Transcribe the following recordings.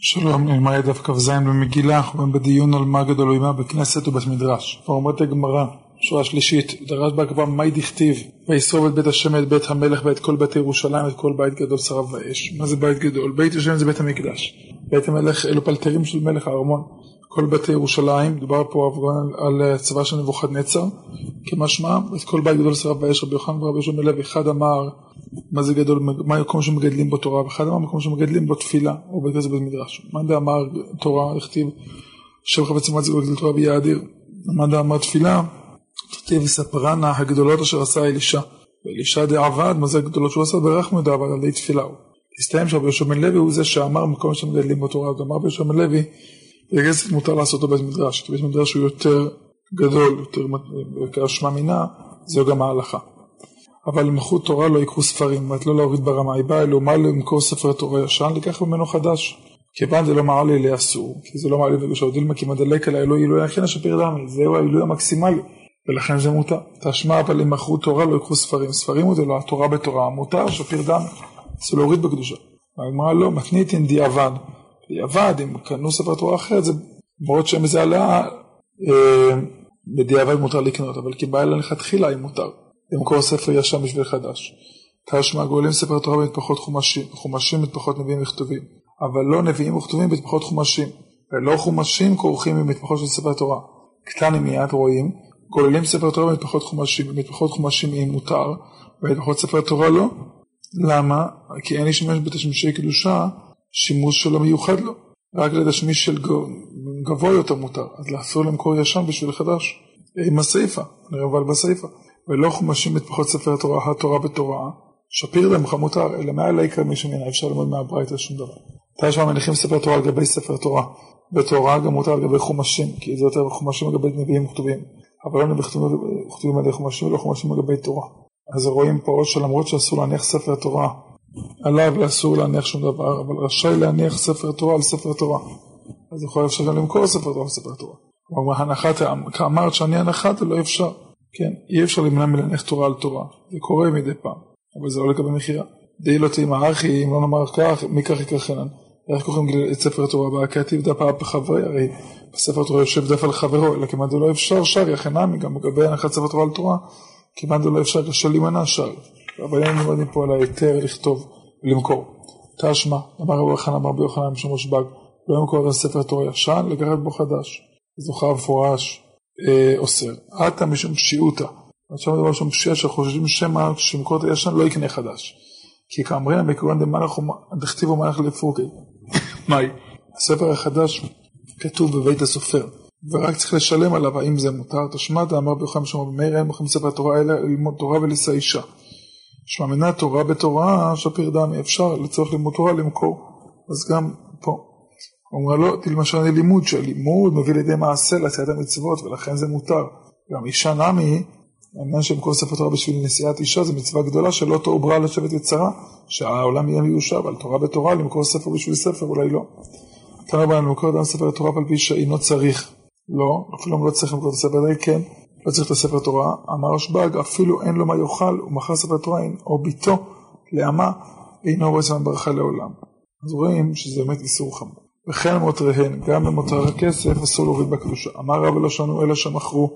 שלום, נלמד דף כ"ז במגילה, אנחנו בדיון על מה גדול ומה בכנסת ובית מדרש. אומרת הגמרא, שורה שלישית, דרש בה כבר מאי דכתיב, וישרוב את בית השם את בית המלך ואת כל בית ירושלים את כל בית גדול שרף ואש. מה זה בית גדול? בית השם זה בית המקדש. בית המלך אלו פלטרים של מלך הארמון. כל בתי ירושלים, דובר פה על צבא של נבוכדנצר, כמשמע, את כל בית גדול שרף ואש, רבי יוחנן ורבי יהושע מלב, אחד אמר מה זה גדול, מה המקום שמגדלים בו תורה, ואחד אמר מקום שמגדלים בו תפילה, או בית כזה בית מדרש. מאן דאמר תורה, הכתיב שם חפץ מועד זה גדול תורה ביהיה אדיר. מאן דאמר תפילה, תכתיב וספרנה הגדולות אשר עשה אלישע. ואלישע דעבד, מה זה הגדולות שהוא עשה? ברכנו דעבד על ידי תפילה. הסתיים שרבי יהושע בן לוי הוא זה שאמר מקום שמגדלים בו תורה, אז אמר רבי יהושע בכסף מותר לעשות אותו בית מדרש, כי בית מדרש הוא יותר גדול, יותר כאשמה מינה, זהו גם ההלכה. אבל למחות תורה לא יקחו ספרים, זאת אומרת לא להוריד ברמה, היא באה אלומה למכור ספר תורה ישן, לקח ממנו חדש. כיוון זה לא מעלה לי אסור, כי זה לא מעלה בגושו דילמה, כי מדלק על האלוהי אלוהי הכין אשפיר דמי, זהו האלוהי המקסימלי, ולכן זה מותר. תשמע אבל אם מכרו תורה לא יקחו ספרים, ספרים זה לא התורה בתורה, מותר שפיר דמי, זה להוריד בקדושה. הגמרא לא, מתניתין דיעבד, דיעבד אם קנו ספר תורה אחרת, זה למרות שם זה עלה, אה, בדיעבד מותר לקנות, אבל אלה לכתחילה אם מותר. למכור ספר ישן בשביל חדש. תשמע גואלים ספר תורה במטפחות חומשים, חומשים במטפחות נביאים וכתובים, אבל לא נביאים וכתובים במטפחות חומשים, ולא חומשים כורכים במטפחות של ספר תורה. קטנים מיד רואים, גוללים ספר תורה במטפחות חומשים, במטפחות חומשים אם מותר, במטפחות ספר תורה לא. למה? כי אין להשתמש בתשמישי קדושה שימוש שלא מיוחד לו, רק לתשמיש של גבוה יותר מותר, אז לאסור למכור ישן בשביל חדש. עם הסיפה, נראה אבל בסיפה. ולא חומשים מטפחות ספר התורה, התורה בתורה, שפיר למך מותר, אלא מעל העיקר מי שמינה, אפשר ללמוד מהברייתא שום דבר. תשמע מניחים ספר תורה על גבי ספר תורה, בתורה גם מותר על גבי חומשים, כי זה יותר חומשים על גבי נביאים וכתובים, אבל לא כתובים על חומשים ולא חומשים על גבי תורה. אז רואים פה שלמרות שאסור להניח ספר תורה עליו ואסור להניח שום דבר, אבל רשאי להניח ספר תורה על ספר תורה. אז יכול אפשר גם למכור ספר תורה על ספר תורה. כלומר, הנחת, כאמרת שאני הנחת, לא אפשר. כן, אי אפשר למנוע מלהניח תורה על תורה, זה קורה מדי פעם, אבל זה לא לגבי מכירה. די לא תימא אחי, אם לא נאמר כך, מי כך יקחנן. איך קוראים את ספר התורה הבא? כתיב דף אב בחברי, הרי בספר התורה יושב דף על חברו, אלא כמעט לא אפשר שר יחנמי, גם לגבי הנחת ספר תורה על תורה, כמעט לא אפשר קשה להימנע שר. אבל אין לימודים פה על ההיתר לכתוב ולמכור. תשמע, אמר רבי יוחנן, אמר רבי יוחנן משום רשב"ג, לא ימכור את הספר תורה ישן, לקחת בו חדש. זוכר מפורש אה, אוסר. עתה משום פשיעותא. עכשיו מדובר משום פשיעה שחושבים שמא כשמקור את הישן לא יקנה חדש. כי כאמרינא מקורן דמלך דכתיבו מלך לפורקי. מהי? הספר החדש כתוב בבית הסופר, ורק צריך לשלם עליו האם זה מותר. תשמע אמר ביוחנן בשמו במאיר אין מוכרים ספר התורה אלא ללמוד תורה ולישא אישה. שמאמינה תורה בתורה שפיר דמי אפשר לצורך לימוד תורה למכור. אז גם פה. הוא אומר לו, תלמשל לימוד שהלימוד מביא לידי מעשה לעשיית המצוות ולכן זה מותר. גם אישה נמי, העניין שמקור ספר תורה בשביל נשיאת אישה זה מצווה גדולה שלא תעוברה לשבת יצרה, שהעולם יהיה מיושב, אבל תורה בתורה למכור ספר בשביל ספר אולי לא. תנא רבנן למכור אדם ספר תורה על פי שאינו צריך. לא, אפילו לא צריך למכור את הספר, כן, לא צריך את הספר תורה. אמר רשב"ג, אפילו אין לו מה יאכל, הוא מכר ספר תורה, או ביתו לאמה, אינו רואה זמן ברכה לעולם. אז רואים שזה באמת איסור חמור. וכן מותריהן, גם במותר הכסף אסור להוריד בקדושה. אמר רב לא שנו אלא שמכרו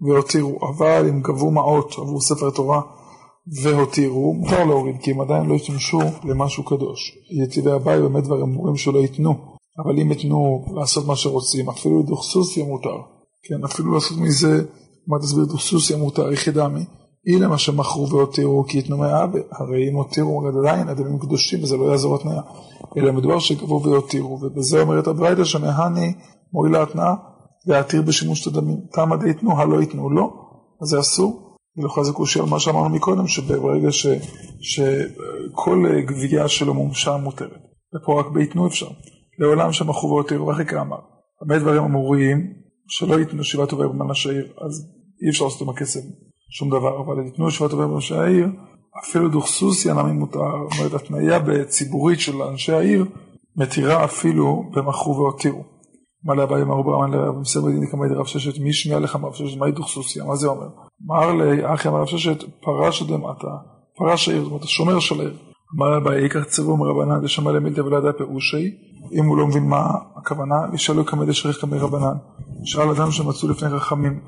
והותירו, אבל אם גבו מעות עבור ספר תורה והותירו, מותר להוריד, כי הם עדיין לא השתמשו למשהו קדוש. יציבי הבית באמת דברים אמורים שלא ייתנו, אבל אם ייתנו לעשות מה שרוצים, אפילו דוכסוסיה מותר. כן, אפילו לעשות מזה, מה תסביר דוכסוסיה מותר, יחידה מי? הנה מה שמכרו והותירו כי יתנו מהאבא, הרי אם הותירו עדיין אדמים קדושים וזה לא יעזור התניה, אלא מדובר שגבו והותירו, ובזה אומרת הברייתא שמהני מועילה התנאה להתיר בשימוש את הדמים, תמה דיתנו, הלא ייתנו לא, אז זה אסור, ולכל זה קושי על מה שאמרנו מקודם, שברגע שכל גבייה שלו מומשה מותרת, ופה רק ביתנו אפשר, לעולם שמכרו והותירו, ואחרי כאמר, הרבה דברים אמורים שלא ייתנו שבעת טובי במן השעיר, אז אי אפשר לעשות עם הכסף שום דבר, אבל ייתנו שבעת טובי בראשי העיר, אפילו דוכסוסיה נמי מותר, זאת אומרת, התניה בציבורית של אנשי העיר, מתירה אפילו במכרו והותירו. מה לאביי אמרו ברמן לרב מסבר דין כמי דרב ששת, מי שמיע לך מרב ששת, מהי דוכסוסיה, מה זה אומר? אמר לי, אחי אמר רב ששת, פרש דמטה, פרש העיר, זאת אומרת, השומר של העיר. אמר אביי, ייקח צבום רבנן דשמע למילתא ולא ידע פירושי, אם הוא לא מבין מה הכוונה, ישאלו כמי דשריך כמי רבנן. שאל אדם שמצאו לפני חכמים,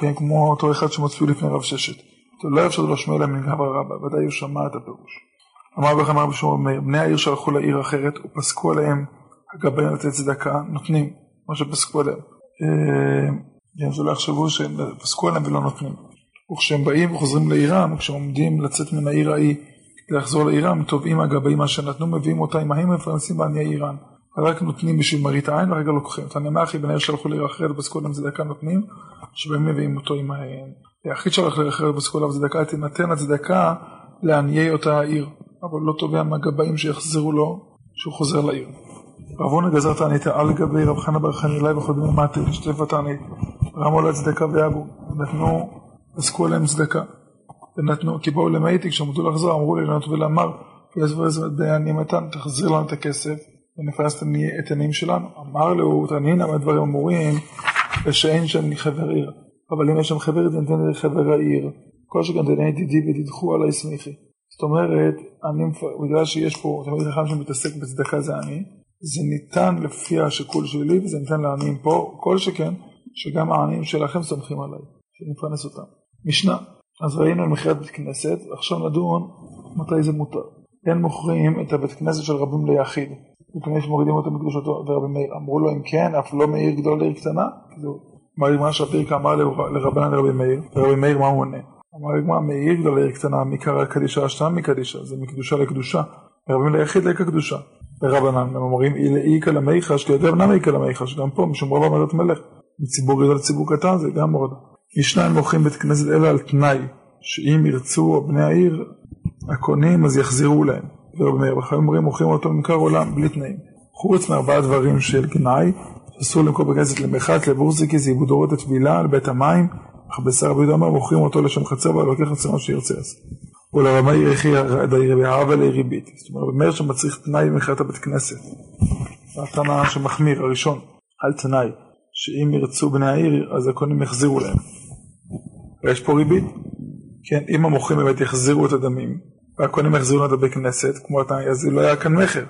כן, כמו אותו אחד שמצאו לפני רב ששת. לא אפשר לו שמואל המנגב הרבה, ודאי הוא שמע את הפירוש. אמר רבי שמעון מאיר, בני העיר שהלכו לעיר אחרת ופסקו עליהם הגבאים לתת צדקה, נותנים, מה שפסקו עליהם. כן, שלא יחשבו שהם פסקו עליהם ולא נותנים. וכשהם באים וחוזרים לעירם, כשהם עומדים לצאת מן העיר ההיא לחזור לעירם, תובעים הגבאים מה שנתנו, מביאים אותה עם ההם מפרנסים בעניי עירן. רק נותנים בשביל מראית העין ואחר כך לוקחים. אחי בני העיר שהלכו ופסקו עליהם צדקה נותנים, שבהם מביאים אותו עם ההם. היחיד שהלך אחרת ופסקו עליו צדקה, תינתן הצדקה לעניי אותה העיר. אבל לא תובע מהגבאים שיחזרו לו שהוא חוזר לעיר. רב הונא גזר תענית על גבי רב חנא בר חנילאי וחודמי מטי, שטף התענית, רמו לה צדקה ויבו, נתנו, עסקו עליהם צדקה, ונתנו, כי באו למאיתי, כשעמדו לחזור, אמרו לי לענות ולאמר, ויעזבו איזה דיינים מתן, תחזיר לנו את הכסף, ונפרס את העניים שלנו. אמר לו, תעניין למה הדברים אמורים, ושאין שם חבר עיר. אבל אם יש שם חבר עיר, תנתן לחבר העיר. כל שכן תנאי ידידי ותדחו עלי סמיכי. זאת אומרת, אני, בגלל שיש פה תמיד חכם שמתעסק בצדקה זה אני, זה ניתן לפי השיקול שלי וזה ניתן לעניים פה, כל שכן, שגם העניים שלכם סומכים עליי, שנפרנס אותם. משנה, אז ראינו על מכירת בית כנסת, עכשיו נדון מתי זה מותר. אין מוכרים את הבית כנסת של רבים ליחיד, מפני שמורידים אותו מקדושתו ורבי מאיר. אמרו לו אם כן, אף לא מאיר גדול לעיר קטנה? אמר מה שהפרקה אמר לרבנן לרבי מאיר, ורבי מאיר מה הוא עונה? אמר הגמרא מאיר גדול לעיר קטנה, מקרא קדישה אשתם מקדישה, זה מקדושה לקדושה, רבים ליחיד לקה קדושה. ורבנן, הם אומרים איכא למיחש, כי יותר בנם איכא למיחש, גם פה משום רבה אומרת מלך, מציבור גדול לציבור קטן זה גם מורדה. משניים מוכרים בית כנסת אלא על תנאי, שאם ירצו בני העיר הקונים אז יחזירו להם. ורבי מאיר בחיים אומרים מוכרים אותו ממכר עולם בלי תנאים. חוץ מארבעה דברים של גנאי, אסור למכור בכנסת למחת, לבורסיקי, זה עיבוד אורות התפילה, על בית המים, אך בשר רבי יהודה אמר מוכרים אותו לשם חצר ולוקח מה שירצה. ולרמאי יחי הערבה לריבית. זאת אומרת, אומר שמצריך תנאי במכירת הבית כנסת. זה התנא שמחמיר, הראשון, על תנאי, שאם ירצו בני העיר, אז הקונים יחזירו להם. ויש פה ריבית. כן, אם המוכרים באמת יחזירו את הדמים, והקונים יחזירו את הבית כנסת, כמו התנאי, אז לא היה כאן מכר.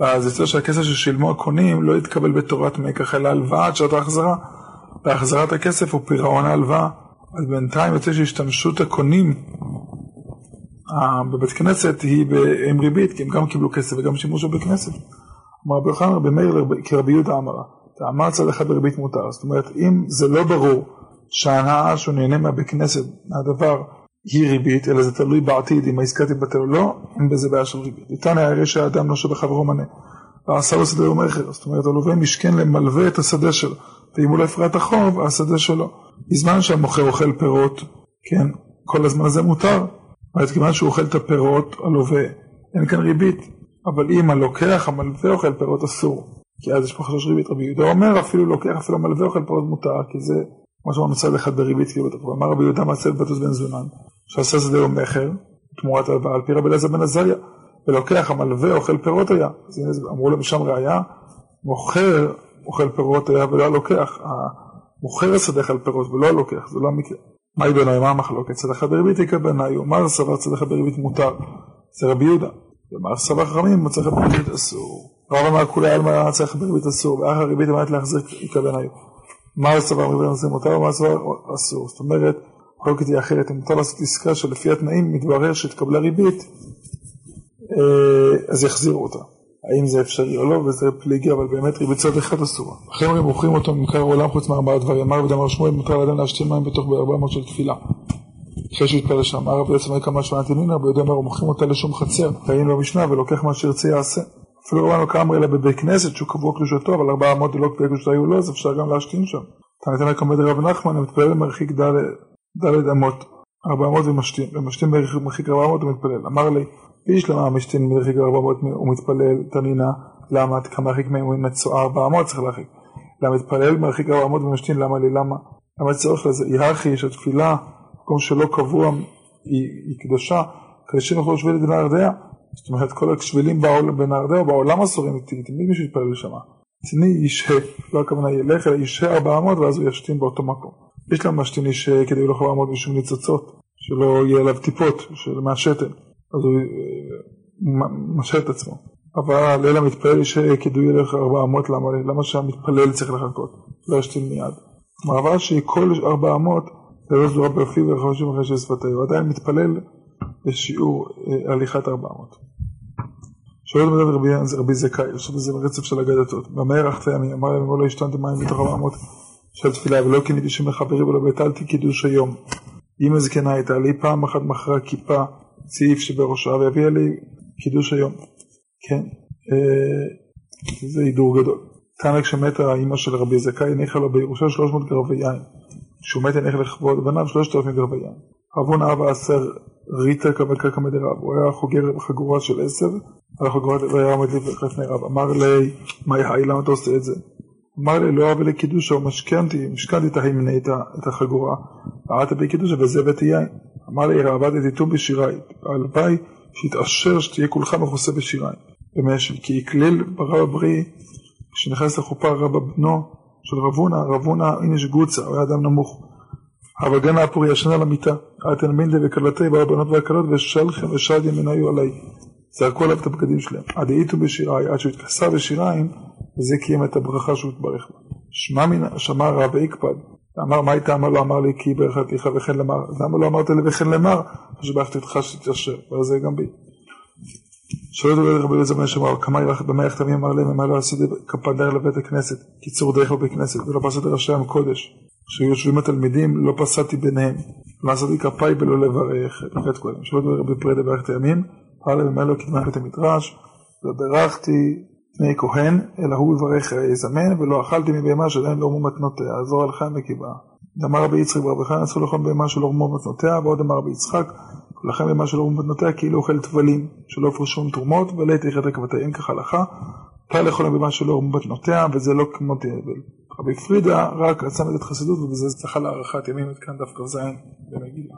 ואז יוצא שהכסף ששילמו הקונים לא יתקבל בתורת מקח, אלא הלוואה עד שעת ההחזרה. והחזרת הכסף הוא פירעון ההלוואה. אז בינתיים יוצא שהשתמשות הקונים בבית כנסת היא עם ריבית, כי הם גם קיבלו כסף וגם שימוש בבית כנסת. אמר רבי יוחנן רבי מאיר כרבי יהודה אמרה, תאמר צד אחד בריבית מותר. זאת אומרת, אם זה לא ברור שההנאה שהוא נהנה מהבית כנסת, מהדבר, היא ריבית, אלא זה תלוי בעתיד אם העסקה תתבטל או לא, אין בזה בעיה של ריבית. היה הרי שהאדם לא שבחברו מנה, ועשה לו שדה ומכר, זאת אומרת, הלווה משכן למלווה את השדה שלו, ואם הוא לא יפרע את החוב, השדה שלו. בזמן שהמוכר אוכל פירות, כן, כל הזמן הזה מותר, אומרת, כיוון שהוא אוכל את הפירות, הלווה, אין כאן ריבית. אבל אם הלוקח, המלווה אוכל פירות אסור. כי אז יש פה חשש ריבית. רבי יהודה אומר, אפילו לוקח, אפילו המלווה אוכל פירות מותר, כי זה מה שאומר מצד אחד בריבית, כאילו. אמר רבי יהודה מעשה בטוס בן זונן, שעשה שדה ומכר, תמורת על פי רבי אליעזר בן עזריה. ולוקח, המלווה אוכל פירות היה. אז הנה, אמרו לו משם ראיה, מוכר אוכל פירות היה ולא הלוקח. המוכר השדה אכל פירות ולא הלוקח, זה לא המקרה. מהי בעיניי, מה המחלוקת? צדקה בריבית יקה בעיניי, ומר סבר צדקה בריבית מותר, זה רבי יהודה. ומר סבר חכמים, צדקה בריבית אסור. רב אמר כולי עלמא צדקה בריבית אסור, ואחר הריבית אמרת להחזיר יקה בעיניי. מר סבר בריבית אסור מותר, ומר סבר אסור. זאת אומרת, מחלוקת היא אחרת, אם מותר לעשות עסקה שלפי התנאים מתברר שהתקבלה ריבית, אז יחזירו אותה. האם זה אפשרי או לא, וזה פליגי, אבל באמת ריבית צד אחד אסורה. אחרי אומרים מוכרים אותו ממכר עולם חוץ מארבעה דברים. אמר ודאמר שמואל מותר לאדם להשתין מים בתוך בארבע מאות של תפילה. אחרי שהתפלל שם, אמר רבי יוצא כמה נינה, רבי יודע אמר מוכרים אותה לשום חצר, ראינו במשנה ולוקח מה שירצה יעשה. אפילו רבנו כאמר אלא בבית כנסת שהוא קבוע קדושתו, אבל ארבעה לא קביעה קדושתו היו לו, אז אפשר גם להשתין שם. תנתן רק עומד רב נחמן, המתפלל במרחיק ד' אמות, ארבע אמות ומשתין, ומשתין במרחיק ארבע אמות ומתפלל. אמר לי, איש למה משתין מרחיק ארבע אמות ומתפלל תנינה, למה כמה מרחיק מהם מצואה ארבע אמות צריך להרחיק. למה מתפלל מרחיק ארבע אמות ומשתין, למה לי, למה? למה צריך לזה? היררכי שהתפילה, מקום שלא קבוע היא, היא קדושה, קדושים יוכלו לשביל את נהרדע. זאת אומרת, כל השבילים בנהרדע בעולם אסורים, תמיד מישהו יתפלל שם. תני ישהה, לא הכוונה ילך, אלא ישהה ארבע אמות ואז הוא ישתין באותו מקום. יש להם משתין ישהה כדי לא לעמוד משום ניצוצות, שלא יהיה עליו טיפות מהשתן. אז הוא משל את עצמו. אבל לילה מתפלל שקידוי ילך ארבע אמות, למה, למה שהמתפלל צריך לחכות? לא ישתיל מיד. מעבר שכל ארבע אמות, ולא זורה בפיו וחמישים אחרי של הוא עדיין מתפלל בשיעור אה, הליכת ארבע אמות. שואל מדד רבי, רבי זכאי, עכשיו זה ברצף של אגדתות. במהר אחת הימים, אמר להם, לא השתנתם מים מתוך ארבע אמות של תפילה, ולא קניתי שם לחברי ולא ביטלתי קידוש היום. אם הזקנה הייתה לי פעם אחת מכרה כיפה, צעיף שבראשה, והביאה לי קידוש היום. כן, אה, זה הידור גדול. תנא כשמתה האימא של רבי זכאי, הניחה לו בירושה 300 גרבי יין. כשהוא מת הניח לכבוד בניו 3,000 גרבי יין. אבון אבא עשר ריטה כמקה כמדרב, הוא היה חוגר בחגורה של עשר, על החגורה והיה עומד לפני רב. אמר לי, מה היי, למה אתה עושה את זה? אמר לי, לא אבא לקידושה, הוא משכנתי, משכנתי את ההימנה, את החגורה, רעת בי קידושה וזה יין. אמר לי, רעבדתי ט"ו בשיריי, הלוואי שיתעשר שתהיה כולך מכוסה בשיריי. במשל, כי יקלל ברב הבריא, כשנכנס לחופה רבא בנו של רבונה, רבונה איניש גוצה, הוא היה אדם נמוך. אבל גנה הפורי ישנה למיטה, אתן מינדה וכלתי באו הבנות והכלות ושלכם ושד ימין היו עליי. זרקו עליו את הבגדים שלהם. עד העיטו בשיריי, עד שהוא התכסה בשיריים, וזה קיים את הברכה שהוא התברך בה. שמע מן, שמע רב ויקפד, אמר מה הייתה אמר לו אמר לי כי ברכתיך וכן למר, למה לא אמרת לי וכן למר, שברכתי אותך שתתעשר, ועל זה גם בי. שואל אותו רבי אליעזר בן שמעון, כמה ילך במאה יחתמים אמר להם, מה לא עשיתי כפדר לבית הכנסת, קיצור דרך בבית כנסת, ולא פסעתי ראשי עם קודש. כשיושבים התלמידים, לא פסעתי ביניהם. לא עשיתי כפיי ולא לברך, בבית קודם. שואל אותו רבי פרידה ברכת הימים, פעל במאה לא קדמה בית המדרש, וברכתי פני כהן, אלא הוא יברך יזמן, ולא אכלתי מבהמה שעדיין לא הומו מתנותיה, עזור על חיים וקיבה. אמר רבי יצחק ברבי חיים, אסור לאכול בהמה שלא הומו מתנותיה, ועוד אמר רבי יצחק, ולכן במה שלא הומו מתנותיה, כאילו אוכל טבלים, שלא הפרשו תרומות, ולית יחד רקבתיהם כהלכה, מותר לאכול במה שלא הומו מתנותיה, וזה לא כמו תאבל. רבי פרידה רק רצה לתת חסידות, ובזה זכה להארכת ימים את כאן דף כ"ז במגילה.